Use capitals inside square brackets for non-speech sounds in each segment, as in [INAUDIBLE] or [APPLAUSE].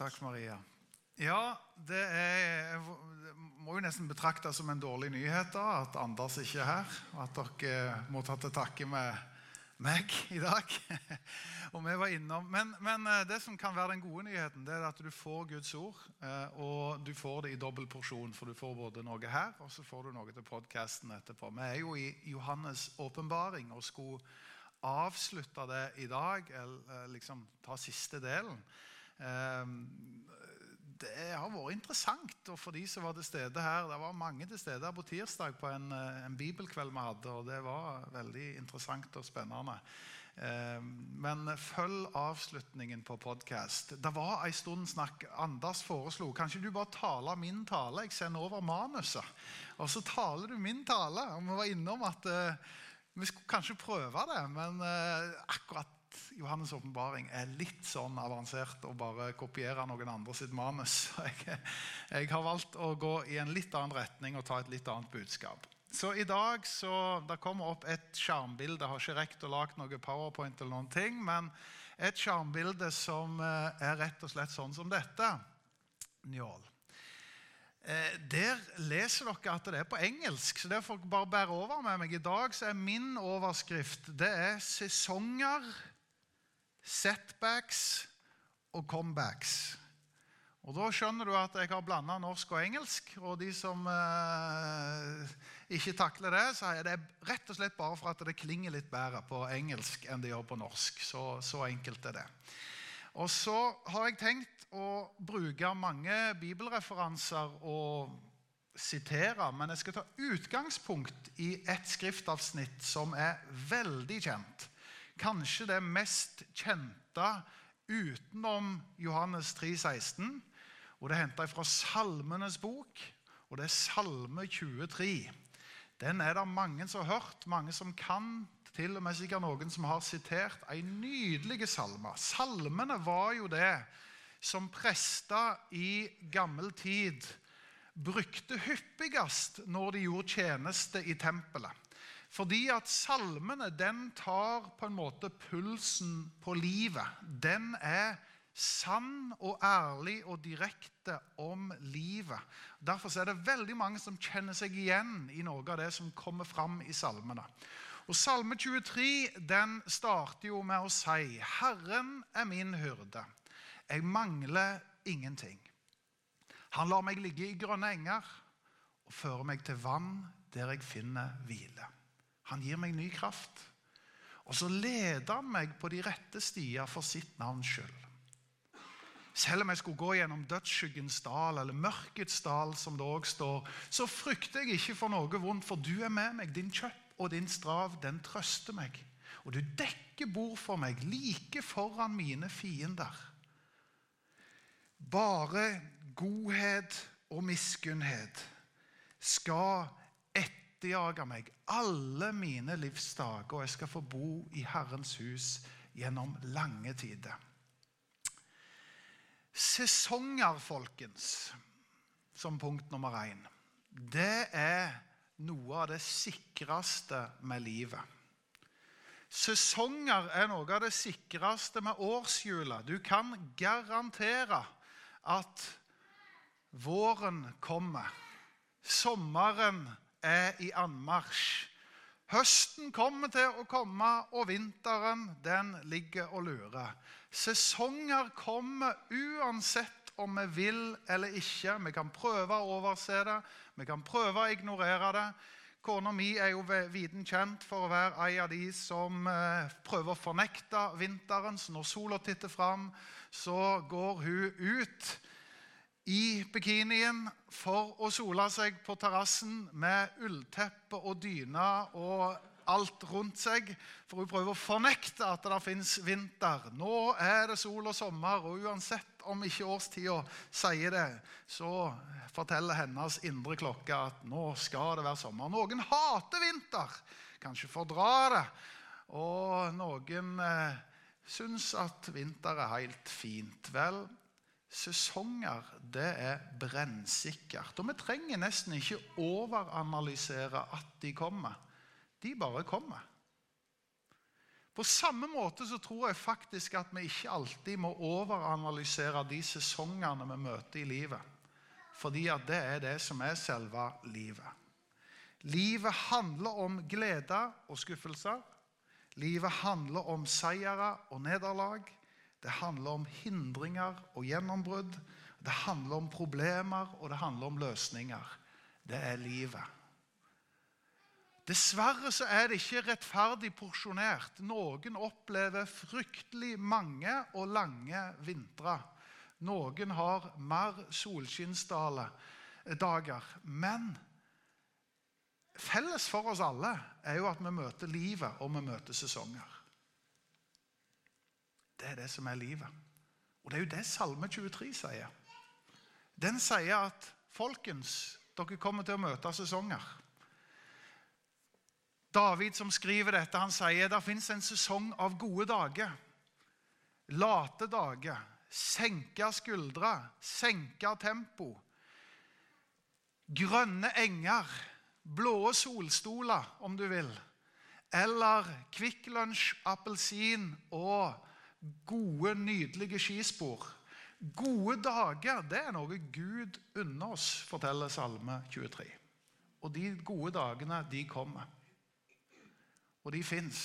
takk, Maria. Ja, det er, jeg må jo nesten betraktes som en dårlig nyhet da, at Anders ikke er her. og At dere må ta til takke med meg i dag. [LAUGHS] og vi var innom. Men, men, eh, det som kan være den gode nyheten, det er at du får Guds ord. Eh, og du får det i dobbel porsjon, for du får både noe her og så får du noe til podkasten etterpå. Vi er jo i Johannes' åpenbaring og skulle avslutte det i dag, eller eh, liksom ta siste delen. Det har vært interessant. Og for de som var til stede her, Det var mange til stede her på tirsdag på en, en bibelkveld vi hadde. og Det var veldig interessant og spennende. Men følg avslutningen på podkast. Det var en stund snakk Anders foreslo kanskje du bare taler min tale. Jeg sender over manuset. Og så taler du min tale. Og vi var innom at vi skulle kanskje prøve det, men akkurat Johannes' åpenbaring er litt sånn avansert å bare kopiere noen andre sitt manus. [LAUGHS] Jeg, jeg, har valgt å gå i en litt annen retning og ta et litt annet budskap. Så i dag så, Det kommer opp et skjermbilde. Jeg har ikke rekt å lage noe powerpoint, eller noen ting, men et skjermbilde som eh, er rett og slett sånn som dette. Njål. Eh, der leser dere at det er på engelsk, så det får dere bare bære over med meg. I dag så er min overskrift det er 'sesonger, setbacks og comebacks'. Og Da skjønner du at jeg har blanda norsk og engelsk. Og de som eh, ikke takler det, så er det rett og slett bare for at det klinger litt bedre på engelsk enn det gjør på norsk. Så, så enkelt er det. Og så har jeg tenkt å bruke mange bibelreferanser og sitere, men jeg skal ta utgangspunkt i et skriftavsnitt som er veldig kjent. Kanskje det mest kjente utenom Johannes 3, 16. Og Det er henta fra Salmenes bok, og det er Salme 23. Den er det mange som har hørt, mange som kan. Til og med sikkert noen som har sitert en nydelig salme. Salmene var jo det som prester i gammel tid brukte hyppigst når de gjorde tjeneste i tempelet. Fordi at salmene den tar på en måte pulsen på livet. Den er sann og ærlig og direkte om livet. Derfor er det veldig mange som kjenner seg igjen i noe av det som kommer fram i salmene. Og Salme 23 den starter jo med å si 'Herren er min hyrde'. Jeg mangler ingenting. Han lar meg ligge i grønne enger og fører meg til vann der jeg finner hvile. Han gir meg ny kraft. Og så leder han meg på de rette stier for sitt navns skyld. Selv om jeg skulle gå gjennom dødsskyggens dal, eller mørkets dal, som det også står, så frykter jeg ikke for noe vondt, for du er med meg. Din kjøtt og din strav, den trøster meg. Og du dekker bord for meg like foran mine fiender. Bare godhet og miskunnhet skal etterjage meg alle mine livsdager, og jeg skal få bo i Herrens hus gjennom lange tider. Sesonger, folkens, som punkt nummer én, det er noe av det sikreste med livet. Sesonger er noe av det sikreste med årshjula. Du kan garantere at våren kommer. Sommeren er i anmarsj. Høsten kommer til å komme, og vinteren den ligger og lurer. Sesonger kommer uansett om vi vil eller ikke. Vi kan prøve å overse det, vi kan prøve å ignorere det. Kona mi er jo viden kjent for å være ei av de som eh, prøver å fornekte vinteren. Så når sola titter fram, så går hun ut i bikinien for å sole seg på terrassen med ullteppe og dyne og alt rundt seg. For hun prøver å fornekte at det fins vinter. Nå er det sol og sommer, og uansett om ikke årstida sier det, så forteller hennes indre klokke at nå skal det være sommer. Noen hater vinter, kanskje fordrar det. Og noen eh, syns at vinter er helt fint. Vel, sesonger det er brennsikkert. Og vi trenger nesten ikke overanalysere at de kommer. De bare kommer. På samme måte så tror jeg faktisk at vi ikke alltid må overanalysere de sesongene vi møter i livet. Fordi at det er det som er selve livet. Livet handler om glede og skuffelser. Livet handler om seire og nederlag. Det handler om hindringer og gjennombrudd. Det handler om problemer, og det handler om løsninger. Det er livet. Dessverre så er det ikke rettferdig porsjonert. Noen opplever fryktelig mange og lange vintre. Noen har mer solskinnsdager. Men felles for oss alle er jo at vi møter livet, og vi møter sesonger. Det er det som er livet. Og det er jo det Salme 23 sier. Den sier at folkens, dere kommer til å møte sesonger. David som skriver dette, han sier det fins en sesong av gode dager. Late dager. Senke skuldre. Senke tempo. Grønne enger. Blå solstoler, om du vil. Eller Kvikk Lunsj, appelsin og gode, nydelige skispor. Gode dager det er noe Gud unner oss, forteller Salme 23. Og de gode dagene, de kommer. Og de fins.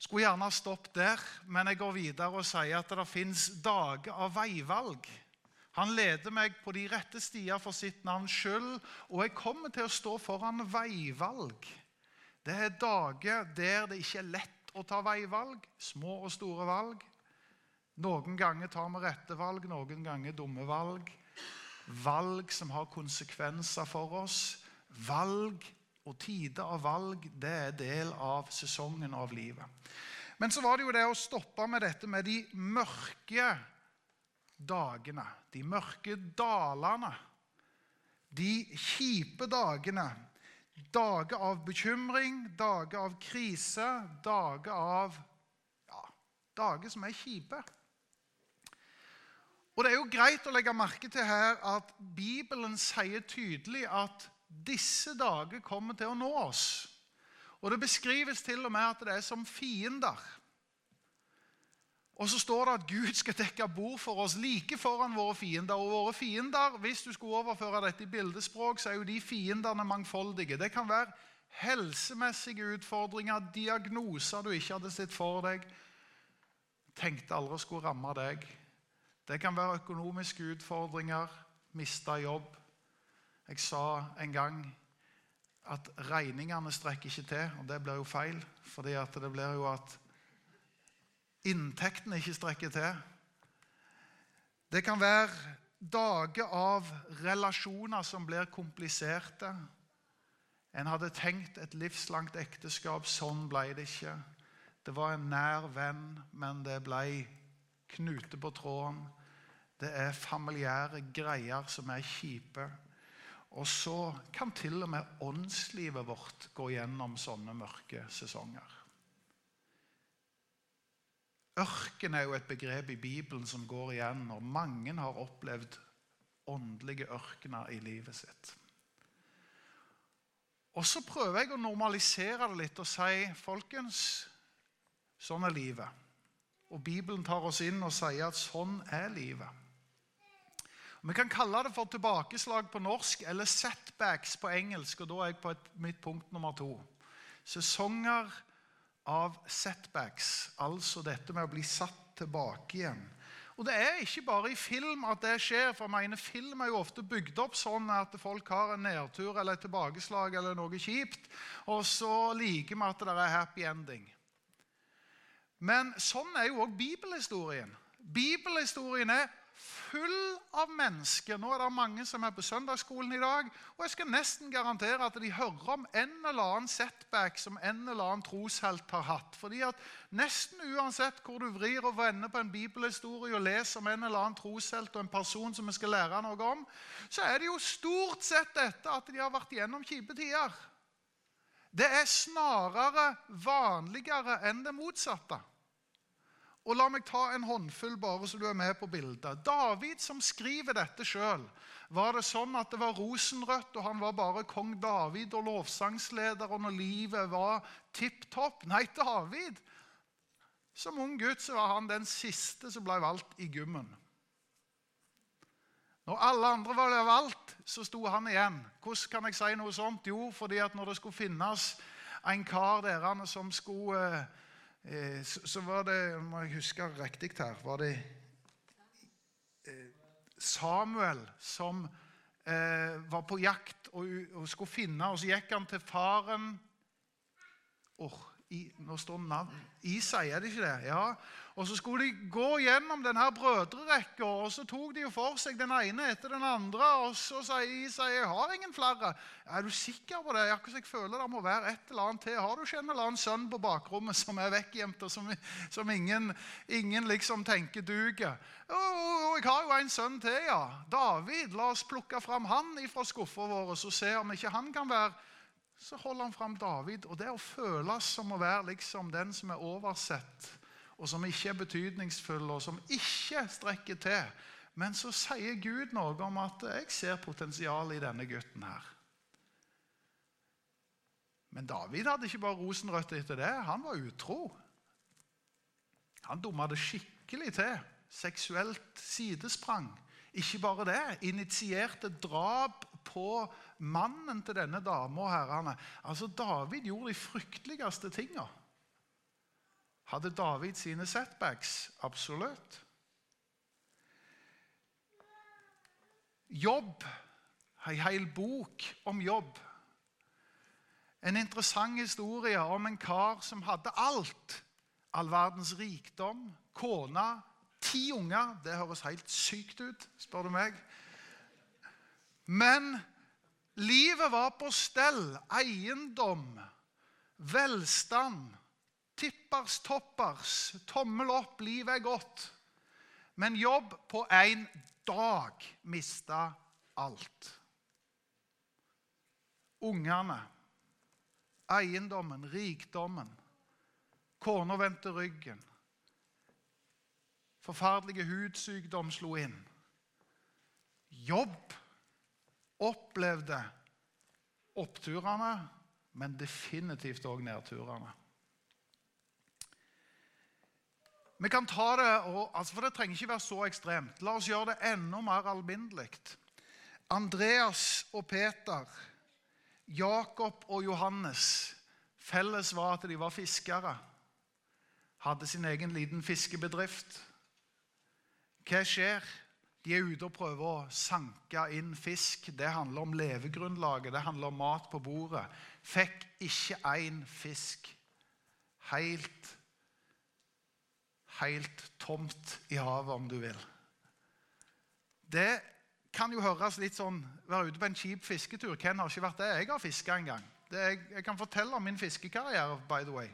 Skulle gjerne ha stoppet der, men jeg går videre og sier at det fins dager av veivalg. Han leder meg på de rette stier for sitt navns skyld, og jeg kommer til å stå foran veivalg. Det er dager der det ikke er lett å ta veivalg, små og store valg. Noen ganger tar vi rette valg, noen ganger dumme valg. Valg som har konsekvenser for oss. Valg og tider av valg det er del av sesongen av livet. Men så var det jo det å stoppe med dette med de mørke dagene. De mørke dalene. De kjipe dagene. Dager av bekymring, dager av krise, dager av ja, Dager som er kjipe. Og Det er jo greit å legge merke til her at Bibelen sier tydelig at disse dager kommer til å nå oss. Og Det beskrives til og med at det er som fiender. Og så står det at Gud skal dekke bord for oss like foran våre fiender. Og våre fiender, Hvis du skulle overføre dette i bildespråk, så er jo de fiendene mangfoldige. Det kan være helsemessige utfordringer, diagnoser du ikke hadde sett for deg. Tenkte aldri skulle ramme deg. Det kan være økonomiske utfordringer, miste jobb. Jeg sa en gang at regningene strekker ikke til, og det blir jo feil. fordi det blir jo at inntektene ikke strekker til. Det kan være dager av relasjoner som blir kompliserte. En hadde tenkt et livslangt ekteskap. Sånn ble det ikke. Det var en nær venn, men det ble knute på tråden. Det er familiære greier som er kjipe. Og så kan til og med åndslivet vårt gå gjennom sånne mørke sesonger. Ørken er jo et begrep i Bibelen som går igjen, og mange har opplevd åndelige ørkener i livet sitt. Og så prøver jeg å normalisere det litt og si folkens, sånn er livet. Og Bibelen tar oss inn og sier at sånn er livet. Vi kan kalle det for tilbakeslag på norsk eller setbacks på engelsk. og Da er jeg på et, mitt punkt nummer to. Sesonger av setbacks, altså dette med å bli satt tilbake igjen. Og Det er ikke bare i film at det skjer. for jeg mener Film er jo ofte bygd opp sånn at folk har en nedtur eller et tilbakeslag eller noe kjipt, og så liker vi at det er happy ending. Men sånn er jo òg bibelhistorien. Bibelhistorien er full av mennesker. Nå er det mange som er på søndagsskolen i dag. Og jeg skal nesten garantere at de hører om en eller annen setback som en eller annen troshelt har hatt. Fordi at nesten uansett hvor du vrir og vender på en bibelhistorie og leser om en eller annen troshelt og en person som vi skal lære noe om, så er det jo stort sett dette at de har vært gjennom kjipe tider. Det er snarere vanligere enn det motsatte. Og La meg ta en håndfull, bare så du er med på bildet. David, som skriver dette sjøl, var det sånn at det var rosenrødt, og han var bare kong David og lovsangsleder, og når livet var tipp topp? Nei, David Som ung gutt så var han den siste som ble valgt i gymmen. Når alle andre var valgt, så sto han igjen. Hvordan kan jeg si noe sånt? Jo, fordi at når det skulle finnes en kar der som skulle eh, så, var det Må jeg huske riktig her Var det eh, Samuel som eh, var på jakt og, og, skulle finne Og så gikk han til faren. Oh, i, Nå står navn Isai, er det ikke det? Ja. Og Så skulle de gå gjennom denne brødrerekka, og så tok de jo for seg den ene etter den andre. Og så sier Isai jeg har ingen flere. Er du sikker på det? Jeg føler det må være et eller annet til. Har du ikke en eller annen sønn på bakrommet som er vekkgjemt, og som, som ingen, ingen, liksom tenker duger? Jeg har jo en sønn til, ja. David. La oss plukke fram han ifra skuffa vår og se om ikke han kan være så holder han fram David. Og det å føles som å være liksom den som er oversett, og som ikke er betydningsfull, og som ikke strekker til. Men så sier Gud noe om at 'jeg ser potensial i denne gutten her'. Men David hadde ikke bare rosenrødt etter det. Han var utro. Han dumma det skikkelig til. Seksuelt sidesprang. Ikke bare det. Initierte drap på mannen til denne dama og herrene. Altså, David gjorde de frykteligste tinga. Hadde David sine setbacks? Absolutt. Jobb. Ei hel bok om jobb. En interessant historie om en kar som hadde alt. All verdens rikdom, kone, ti unger. Det høres helt sykt ut, spør du meg. Men livet var på stell. Eiendom, velstand Tippers, toppers, tommel opp, livet er godt. Men jobb på én dag mista alt. Ungene, eiendommen, rikdommen. Kona vendte ryggen. Forferdelige hudsykdom slo inn. Jobb opplevde oppturene, men definitivt òg nedturene. Vi kan ta det, og, altså for Det trenger ikke være så ekstremt. La oss gjøre det enda mer alminnelig. Andreas og Peter, Jakob og Johannes Felles var at de var fiskere. Hadde sin egen liten fiskebedrift. Hva skjer? De er ute og prøver å sanke inn fisk. Det handler om levegrunnlaget, det handler om mat på bordet. Fikk ikke én fisk. Helt helt tomt i havet, om du vil. Det kan jo høres litt sånn Være ute på en kjip fisketur. Hvem har ikke vært det? Jeg har fiska en gang. Jeg, jeg, kan fortelle om min fiskekarriere. by the way.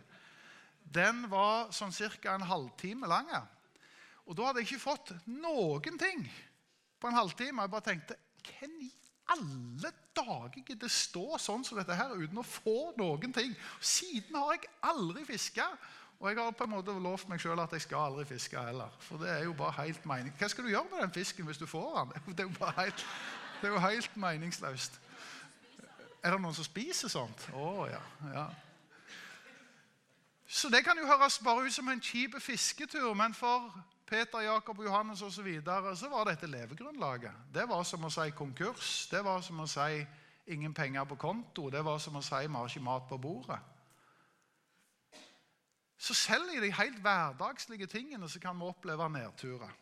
Den var sånn ca. en halvtime lang. Og da hadde jeg ikke fått noen ting på en halvtime. Jeg bare tenkte Hvem i alle dager gidder stå sånn som dette her uten å få noen ting? Siden har jeg aldri fiska. Og jeg har på en måte lovt meg sjøl at jeg skal aldri fiske heller. For det er jo bare helt mening. Hva skal du gjøre med den fisken hvis du får den? Det er jo helt, det er jo helt meningsløst. Er det noen som spiser sånt? Å oh, ja, ja. Så det kan jo høres bare ut som en kjip fisketur, men for Peter, Jakob Johannes osv. Så, videre, så var dette levegrunnlaget. Det var som å si konkurs. Det var som å si ingen penger på konto. Det var som å si vi har ikke mat på bordet. Så selv i de helt hverdagslige tingene så kan vi oppleve nedturer.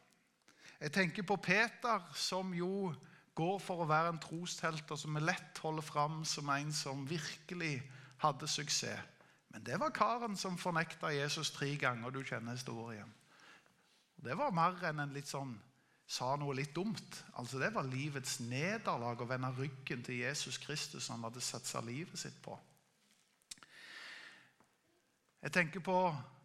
Jeg tenker på Peter, som jo går for å være en trostelt, og som vi lett holder fram som en som virkelig hadde suksess. Men det var karen som fornekta Jesus tre ganger. Du kjenner historien. Det var mer enn en litt sånn sa noe litt dumt. Altså Det var livets nederlag å vende ryggen til Jesus Kristus, som han hadde satsa livet sitt på. Jeg tenker på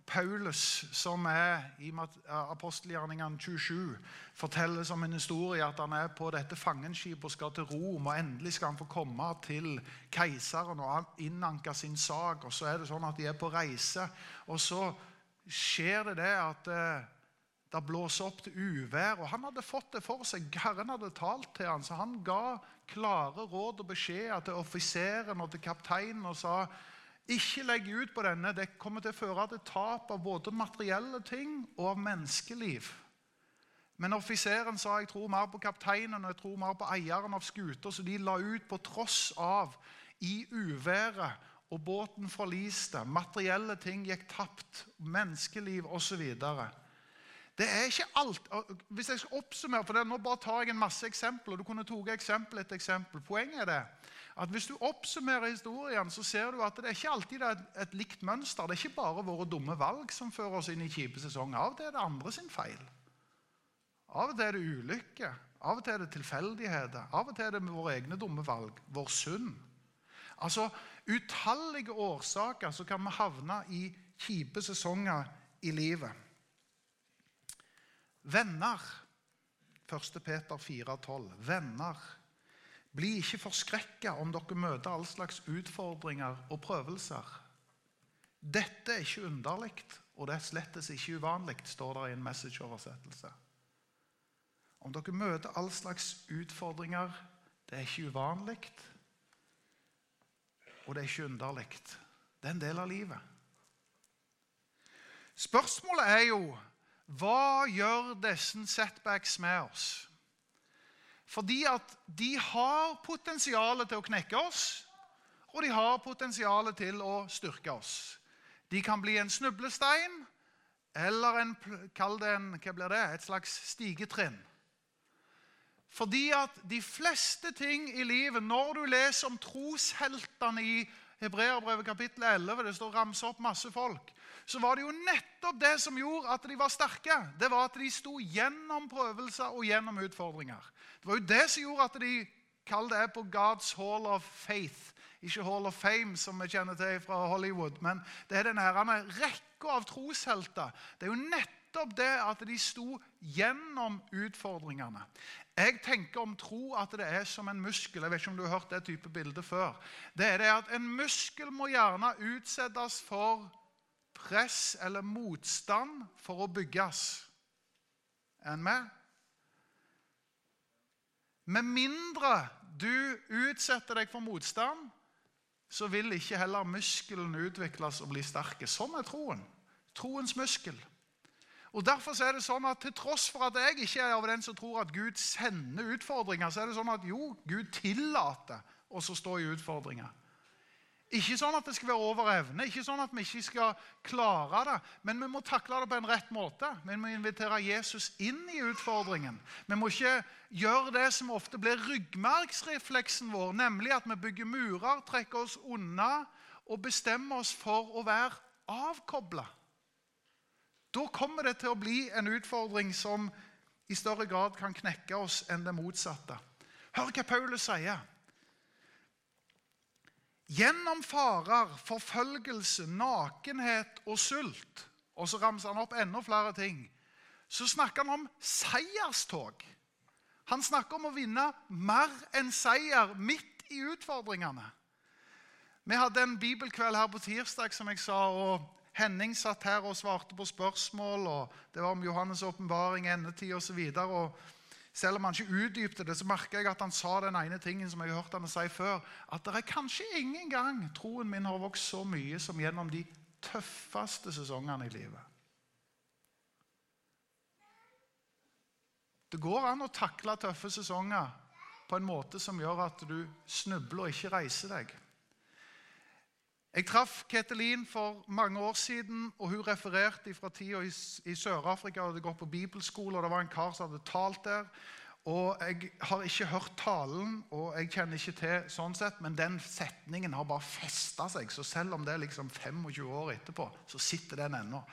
Paulus, som er i apostelgjerningene 27, forteller som en historie at han er på dette fangenskipet og skal til Rom. og Endelig skal han få komme til keiseren og innanke sin sak. og Så er det sånn at de er på reise. og så skjer det det at eh, det blåser opp til uvær. Og han hadde fått det for seg. Herren hadde talt til han, så han ga klare råd og beskjeder til offiseren og til kapteinen og sa ikke legg ut på denne. Det kommer til å føre til tap av både materielle ting og av menneskeliv. Men offiseren sa jeg tror mer på kapteinen og jeg tror mer på eieren av skuta, så de la ut på tross av i uværet, og båten forliste. Materielle ting gikk tapt. Menneskeliv osv. Det er ikke alt. Hvis jeg skal oppsummere for det, Nå bare tar jeg en masse eksempler. Du kunne tatt eksempel etter eksempel. Poenget er det at hvis du oppsummerer historien, så ser du at det er ikke alltid et, et likt mønster. Det er ikke bare våre dumme valg som fører oss inn i kjipe sesonger. Av og til er det andre sin feil. Av og til er det ulykke. Av og til er det tilfeldigheter. Av og til er det våre egne dumme valg. Vår synd. Altså utallige årsaker så kan vi havne i kjipe sesonger i livet. Venner. 1. Peter 4,12. Venner. Bli ikke forskrekka om dere møter all slags utfordringer og prøvelser. Dette er ikke underlig, og det er slettes ikke uvanlig, står det i en messageoversettelse. Om dere møter all slags utfordringer, det er ikke uvanlig, og det er ikke underlig. Det er en del av livet. Spørsmålet er jo hva gjør disse setbacks med oss? Fordi at de har potensial til å knekke oss, og de har potensial til å styrke oss. De kan bli en snublestein eller en, kall det en, hva blir det, et slags stigetrinn. Fordi at de fleste ting i livet Når du leser om trosheltene i Hebreerbrevet kapittel 11, det står ramse opp masse folk, så var det jo nettopp det som gjorde at de var sterke. Det var at de sto gjennom prøvelser og gjennom utfordringer. Det var jo det som gjorde at de Kall det på God's Hall of Faith. Ikke Hall of Fame, som vi kjenner til fra Hollywood, men det er denne rekka av troshelter. Det er jo nettopp det at de sto gjennom utfordringene. Jeg tenker om tro at det er som en muskel. Jeg vet ikke om du har hørt det type bilde før. Det er det at En muskel må gjerne utsettes for press eller motstand for å bygges. Er en med? Med mindre du utsetter deg for motstand, så vil ikke heller muskelen utvikles og bli sterk. Sånn er troen. Troens muskel. Og Derfor er det sånn at til tross for at jeg ikke er av den som tror at Gud sender utfordringer, så er det sånn at jo, Gud tillater oss å stå i utfordringer. Ikke sånn at det skal være over evne, ikke sånn at vi ikke skal klare det. Men vi må takle det på en rett måte. Vi må invitere Jesus inn i utfordringen. Vi må ikke gjøre det som ofte blir ryggmargsrefleksen vår, nemlig at vi bygger murer, trekker oss unna og bestemmer oss for å være avkobla. Da kommer det til å bli en utfordring som i større grad kan knekke oss enn det motsatte. Hør hva Paulus sier. Gjennom farer, forfølgelse, nakenhet og sult Og så ramser han opp enda flere ting. Så snakker han om seierstog. Han snakker om å vinne mer enn seier midt i utfordringene. Vi hadde en bibelkveld her på tirsdag, som jeg sa. og Henning satt her og svarte på spørsmål. og Det var om Johannes' åpenbaring, endetid osv. Selv om han ikke utdypte det, så merka jeg at han sa den ene tingen som jeg har hørt han si før. At det er kanskje ingen gang troen min har vokst så mye som gjennom de tøffeste sesongene i livet. Det går an å takle tøffe sesonger på en måte som gjør at du snubler og ikke reiser deg. Jeg traff Ketelin for mange år siden, og hun refererte fra tida i, Sør-Afrika. hadde gått på bibelskole, og Det var en kar som hadde talt der. Og Jeg har ikke hørt talen, og jeg kjenner ikke til sånn sett, men den setningen har bare festa seg. Så selv om det er liksom 25 år etterpå, så sitter den ennå.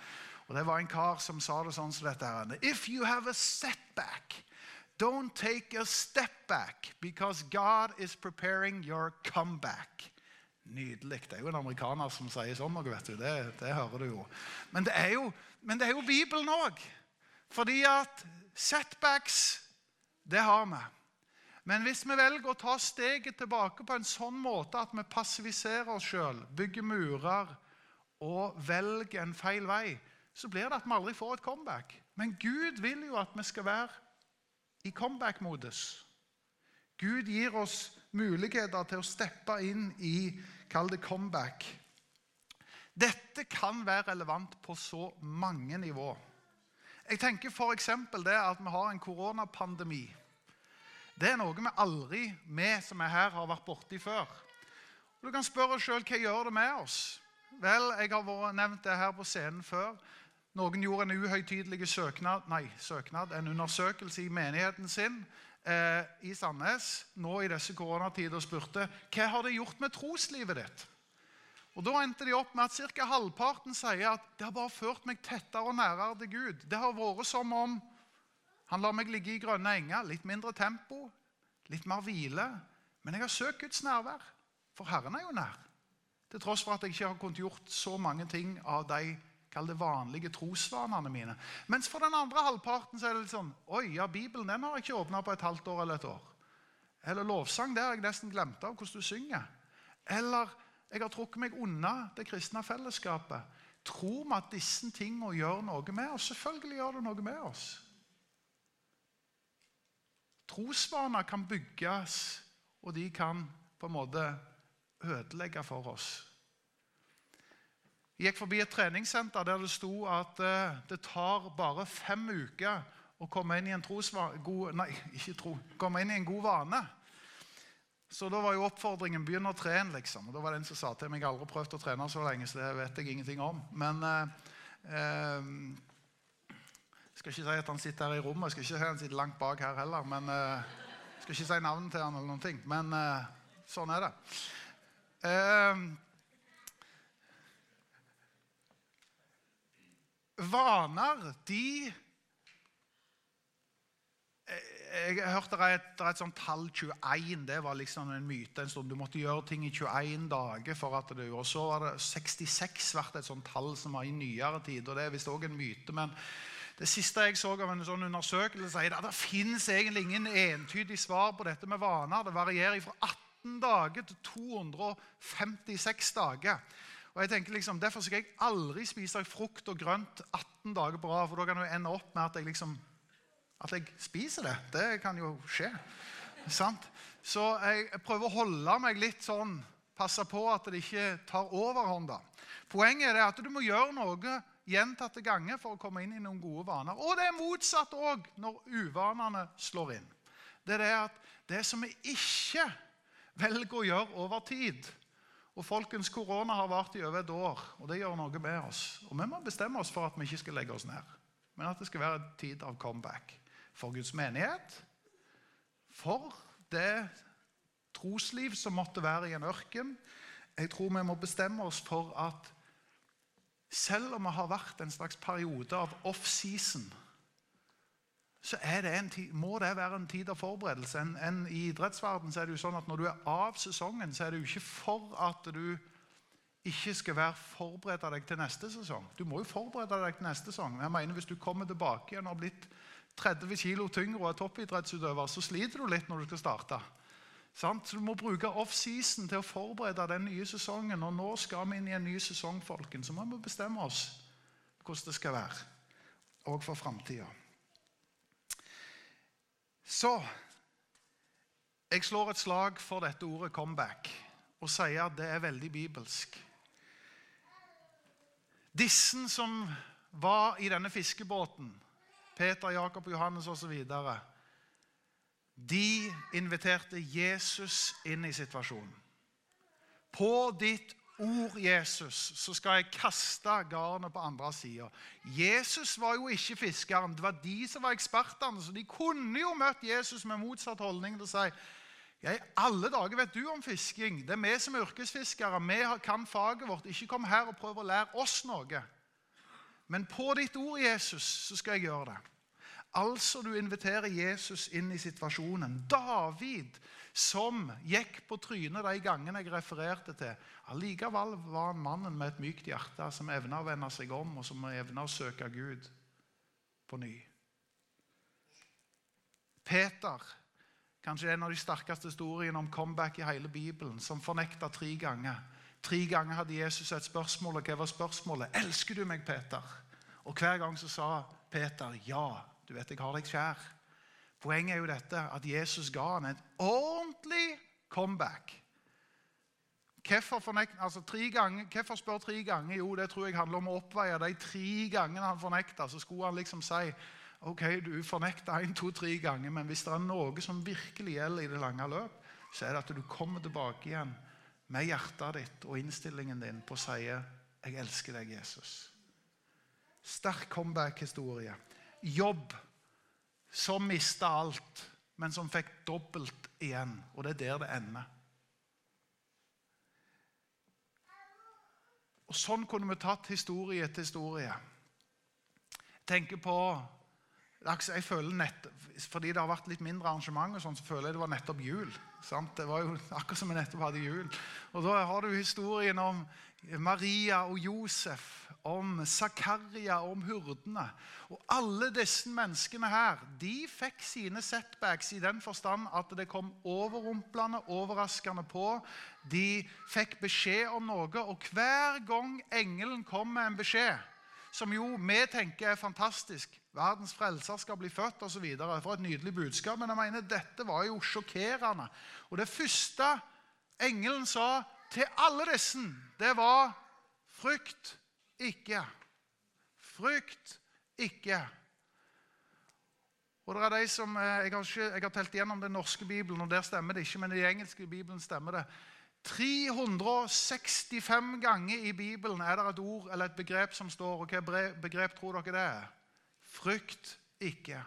Og Det var en kar som sa det sånn som dette her. If you have a setback, don't take a step back, because God is preparing your comeback. Nydelig. Det er jo en amerikaner som sier sånn noe, vet du. Det, det hører du jo. Men det er jo, men det er jo Bibelen òg. Fordi at setbacks, det har vi. Men hvis vi velger å ta steget tilbake på en sånn måte at vi passiviserer oss sjøl, bygger murer og velger en feil vei, så blir det at vi aldri får et comeback. Men Gud vil jo at vi skal være i comeback-modus. Gud gir oss muligheter til å steppe inn i kall det comeback. Dette kan være relevant på så mange nivå. Jeg tenker f.eks. det at vi har en koronapandemi. Det er noe vi aldri, vi som er her, har vært borti før. Og du kan spørre oss sjøl hva gjør det med oss. Vel, jeg har nevnt det her på scenen før. Noen gjorde en uhøytidelig søknad, nei, søknad, en undersøkelse i menigheten sin eh, i Sandnes nå i disse koronatider og spurte hva har det gjort med troslivet ditt. Og Da endte de opp med at ca. halvparten sier at det har bare ført meg tettere og nærere til Gud. Det har vært som om han lar meg ligge i grønne enger. Litt mindre tempo, litt mer hvile. Men jeg har søkt Guds nærvær, for Herren er jo nær. Til tross for at jeg ikke har kunnet gjort så mange ting av de kall det vanlige trosvanene mine. Mens for den andre halvparten så er det litt sånn Oi, ja, Bibelen den har jeg ikke åpna på et halvt år eller et år. Eller lovsang, det har jeg nesten glemt av hvordan du synger. Eller jeg har trukket meg unna det kristne fellesskapet. Tror vi at disse tingene gjør noe med oss? Selvfølgelig gjør det noe med oss. Trosvaner kan bygges, og de kan på en måte ødelegge for oss. Jeg gikk forbi et treningssenter der det sto at uh, det tar bare fem uker å komme inn i en, god, nei, tro, komme inn i en god vane. Så da var jo oppfordringen 'begynn å trene'. liksom. Og Da var det en som sa til meg 'jeg har aldri prøvd å trene så lenge', så det vet jeg ingenting om. Men eh, eh, Jeg skal ikke si at han sitter her i rommet, jeg skal ikke si at han sitter langt bak her heller. men eh, Jeg skal ikke si navnet til han eller noen ting, men sånn er det. Vaner, de jeg har hørt det et, et sånt tall 21. Det var liksom en myte en stund. Du måtte gjøre ting i 21 dager. for at du Og så var det 66 vært et sånt tall som var i nyere tid. og Det er visst òg en myte. men det siste jeg så av en sånn undersøkelse, er at det finnes egentlig ingen entydig svar på dette med vaner. Det varierer fra 18 dager til 256 dager. Og jeg tenker liksom, Derfor skal jeg aldri spise frukt og grønt 18 dager på rad. For da kan det ende opp med at jeg, liksom, at jeg spiser det. Det kan jo skje. Sant? Så jeg prøver å holde meg litt sånn Passe på at det ikke tar overhånda. Poenget er at du må gjøre noe gjentatte ganger for å komme inn i noen gode vaner. Og det er motsatt òg når uvanene slår inn. Det er det at det som vi ikke velger å gjøre over tid, og folkens, Korona har vart i over et år, og det gjør noe med oss. Og Vi må bestemme oss for at vi ikke skal legge oss ned, men at det skal være en tid av comeback. For Guds menighet, for det trosliv som måtte være i en ørken. Jeg tror vi må bestemme oss for at selv om vi har vært en slags periode av off-season, så det tid, må det være en tid av forberedelse. En, en, I idrettsverden er det jo sånn at når du er av sesongen, så er det jo ikke for at du ikke skal være forberedt deg til neste sesong. Du må jo forberede deg til neste sesong. Jeg mener Hvis du kommer tilbake igjen og har blitt 30 kg tyngre og er toppidrettsutøver, så sliter du litt når du skal starte. Så Du må bruke off-season til å forberede den nye sesongen. Og nå skal vi inn i en ny sesong, folkens. Så må vi bestemme oss hvordan det skal være. Og for framtida. Så jeg slår et slag for dette ordet 'comeback' og sier at det er veldig bibelsk. Disse som var i denne fiskebåten, Peter, Jakob, Johannes osv., de inviterte Jesus inn i situasjonen. På ditt ord, Jesus, så skal jeg kaste garnet på andre sida. Jesus var jo ikke fiskeren. Det var de som var ekspertene. Så de kunne jo møtt Jesus med motsatt holdning å si ja, I alle dager vet du om fisking. Det er vi som er yrkesfiskere. Vi kan faget vårt. Ikke kom her og prøv å lære oss noe. Men på ditt ord, Jesus, så skal jeg gjøre det. Altså, du inviterer Jesus inn i situasjonen. David som gikk på trynet de gangene jeg refererte til. Allikevel var han mannen med et mykt hjerte som evna å vende seg om, og som evna å søke Gud på ny. Peter, kanskje en av de sterkeste historiene om comeback i hele Bibelen, som fornekta tre ganger. Tre ganger hadde Jesus et spørsmål, og hva var spørsmålet? 'Elsker du meg, Peter?' Og hver gang så sa Peter ja, du vet jeg har deg kjær. Poenget er jo dette at Jesus ga han et ordentlig comeback. Hvorfor, altså tre ganger, hvorfor spør tre ganger? Jo, det tror jeg handler om å oppveie de tre gangene han fornekta. Så skulle han liksom si ok, du fornekta én, to, tre ganger, men hvis det er noe som virkelig gjelder i det lange løp, så er det at du kommer tilbake igjen med hjertet ditt og innstillingen din på å si 'Jeg elsker deg, Jesus'. Sterk comeback-historie. Jobb som mista alt, men som fikk dobbelt igjen. Og det er der det ender. Og Sånn kunne vi tatt historie etter historie. Jeg tenker på jeg føler nett, Fordi det har vært litt mindre arrangement, og sånn, så føler jeg det var nettopp jul. Sant? Det var jo akkurat som vi nettopp hadde jul. Og Da har du historien om Maria og Josef, om Zakaria og om hurdene. Og Alle disse menneskene her de fikk sine setbacks i den forstand at det kom overrumplende, overraskende på. De fikk beskjed om noe, og hver gang engelen kom med en beskjed, som jo vi tenker er fantastisk Verdens frelser skal bli født osv. For et nydelig budskap. Men jeg mener, dette var jo sjokkerende. Og det første engelen sa til alle disse, det var frykt ikke. Frykt ikke. Og det er de som, eh, jeg har, ikke, jeg har telt igjennom den norske bibelen, og der stemmer det ikke, men i den engelske bibelen stemmer det. 365 ganger i Bibelen er det et ord eller et begrep som står. og Hva begrep tror dere det er? Frykt ikke.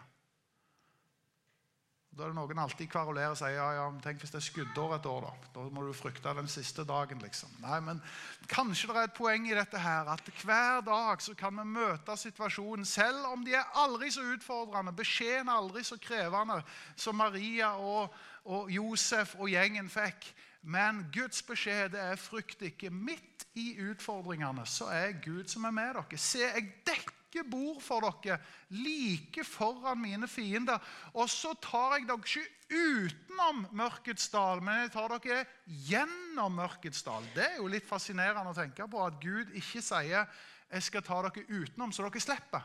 Da er det noen alltid kvarulerer og sier ja, ja, tenk hvis det er skuddår et år. Da Da må du frykte den siste dagen. liksom. Nei, men Kanskje det er et poeng i dette her, at hver dag så kan vi møte situasjonen, selv om de er aldri så utfordrende, beskjeden aldri så krevende som Maria og, og Josef og gjengen fikk. Men Guds beskjed er frykt ikke. Midt i utfordringene så er Gud som er med dere. Se, jeg dekker dekker bord for dere like foran mine fiender. Og så tar jeg dere ikke utenom mørkets dal, men jeg tar dere gjennom mørkets dal. Det er jo litt fascinerende å tenke på at Gud ikke sier jeg skal ta dere utenom så dere slipper.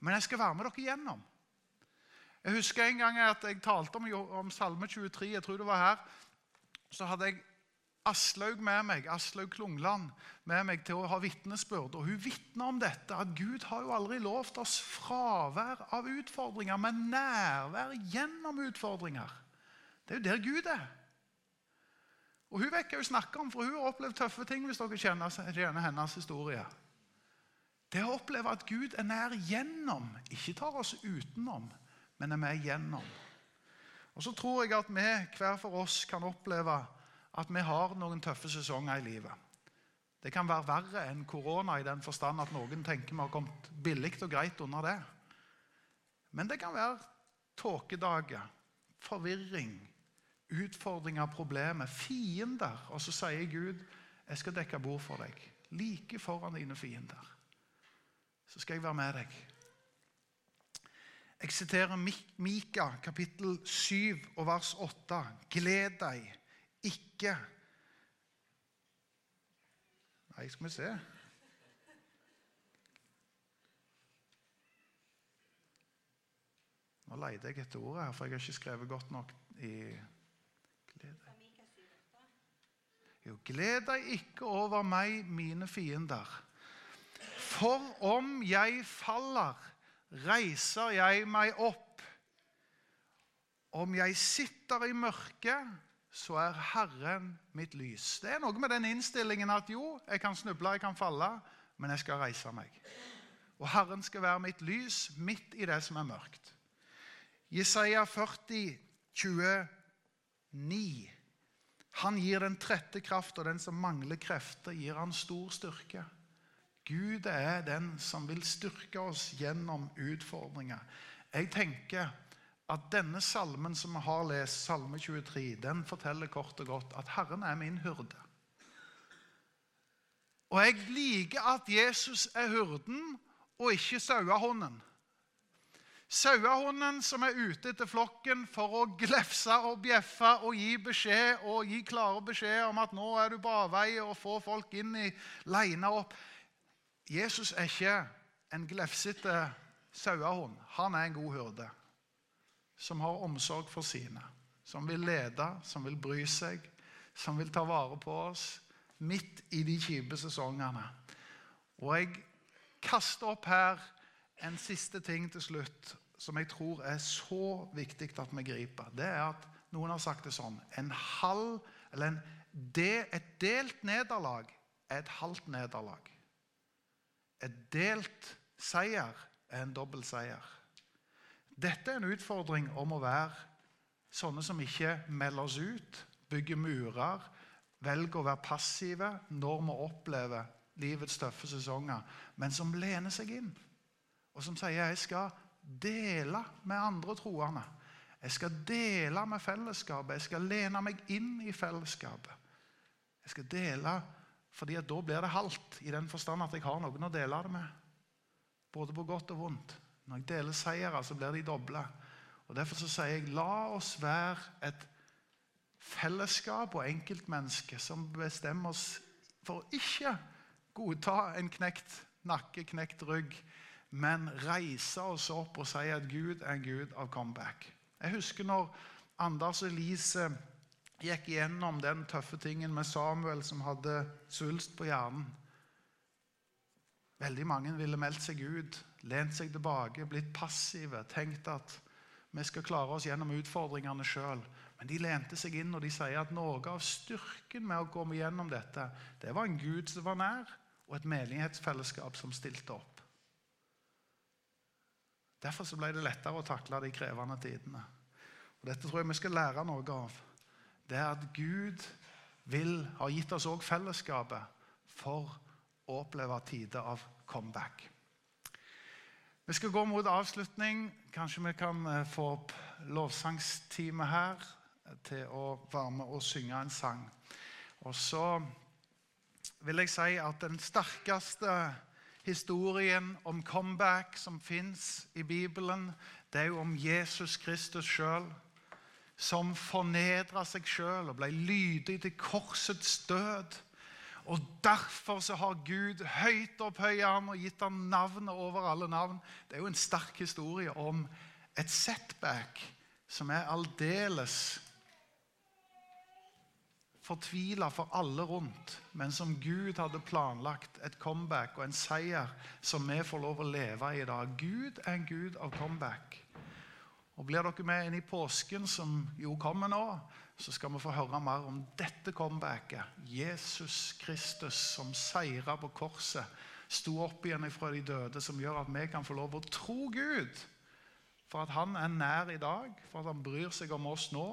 Men jeg skal være med dere gjennom. Jeg husker en gang at jeg talte om, om Salme 23. jeg tror det var her, Så hadde jeg Aslaug med meg, Aslaug Klungland med meg til å ha vitnesbyrd. Og hun vitner om dette, at Gud har jo aldri lovt oss fravær av utfordringer, men nærvær gjennom utfordringer. Det er jo der Gud er. Og Hun vet hva hun snakker om, for hun har opplevd tøffe ting. hvis dere kjenner, kjenner hennes historie. Det å oppleve at Gud er nær gjennom, ikke tar oss utenom, men er med gjennom. Og Så tror jeg at vi hver for oss kan oppleve at vi har noen tøffe sesonger i livet. Det kan være verre enn korona i den forstand at noen tenker vi har kommet billig og greit unna det. Men det kan være tåkedager, forvirring, utfordringer, problemer, fiender. Og så sier Gud, 'Jeg skal dekke bord for deg, like foran dine fiender.' Så skal jeg være med deg. Jeg siterer Mika, kapittel 7 og vers 8. Gled deg ikke Nei, skal vi se Nå leter jeg etter ordet her, for jeg har ikke skrevet godt nok i glede. Jo, gled deg ikke over meg, mine fiender. For om jeg faller, reiser jeg meg opp. Om jeg sitter i mørket, så er Herren mitt lys. Det er noe med den innstillingen at jo, jeg kan snuble, jeg kan falle, men jeg skal reise meg. Og Herren skal være mitt lys midt i det som er mørkt. Jesaja 40, 29. Han gir den trette kraft, og den som mangler krefter, gir han stor styrke. Gud er den som vil styrke oss gjennom utfordringer. Jeg tenker at denne salmen som vi har lest, Salme 23, den forteller kort og godt at Herren er min hyrde. Og jeg liker at Jesus er hyrden og ikke sauehunden. Sauehunden som er ute etter flokken for å glefse og bjeffe og gi beskjed og gi klare beskjed om at nå er du på avveie og få folk inn i leina opp. Jesus er ikke en glefsete sauehund han er en god hyrde. Som har omsorg for sine. Som vil lede, som vil bry seg, som vil ta vare på oss midt i de kjipe sesongene. Og jeg kaster opp her en siste ting til slutt som jeg tror er så viktig at vi griper. Det er at noen har sagt det sånn en halv, eller en, det, Et delt nederlag er et halvt nederlag. Et delt seier er en dobbel seier. Dette er en utfordring om å være sånne som ikke melder oss ut, bygger murer, velger å være passive når vi opplever livets tøffe sesonger, men som lener seg inn, og som sier jeg skal dele med andre troende. Jeg skal dele med fellesskapet, jeg skal lene meg inn i fellesskapet. Jeg skal dele fordi da blir det halvt, i den forstand at jeg har noen å dele det med. Både på godt og vondt. Når jeg deler seire, så blir de doble. Og Derfor så sier jeg la oss være et fellesskap og enkeltmenneske som bestemmer oss for å ikke godta en knekt nakke, knekt rygg, men reise oss opp og si at Gud er en Gud av comeback. Jeg husker når Anders og Elise gikk gjennom den tøffe tingen med Samuel som hadde svulst på hjernen. Veldig mange ville meldt seg ut, lent seg tilbake, blitt passive, tenkt at vi skal klare oss gjennom utfordringene sjøl. Men de lente seg inn og de sier at noe av styrken med å komme gjennom dette, det var en Gud som var nær, og et menighetsfellesskap som stilte opp. Derfor så ble det lettere å takle de krevende tidene. Og Dette tror jeg vi skal lære noe av. Det er at Gud vil ha gitt oss òg fellesskapet for å oppleve tider av comeback. Vi skal gå mot avslutning. Kanskje vi kan eh, få opp lovsangsteamet her til å være med og synge en sang. Og så vil jeg si at den sterkeste historien om comeback som fins i Bibelen, det er jo om Jesus Kristus sjøl, som fornedra seg sjøl og ble lydig til korsets død og Derfor så har Gud høyt opphøyet ham og gitt ham navnet over alle navn. Det er jo en sterk historie om et setback som er aldeles fortvila for alle rundt, men som Gud hadde planlagt et comeback og en seier som vi får lov å leve i i dag. Gud er en gud av comeback. Og Blir dere med inn i påsken, som jo kommer nå, så skal vi få høre mer om dette comebacket. Jesus Kristus som seira på korset, sto opp igjen fra de døde, som gjør at vi kan få lov å tro Gud. For at han er nær i dag, for at han bryr seg om oss nå.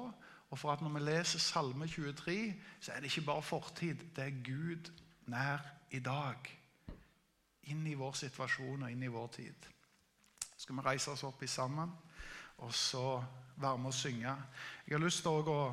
Og for at når vi leser Salme 23, så er det ikke bare fortid. Det er Gud nær i dag. Inn i vår situasjon og inn i vår tid. Så Skal vi reise oss opp i sammen og så være med å synge? Jeg har lyst til å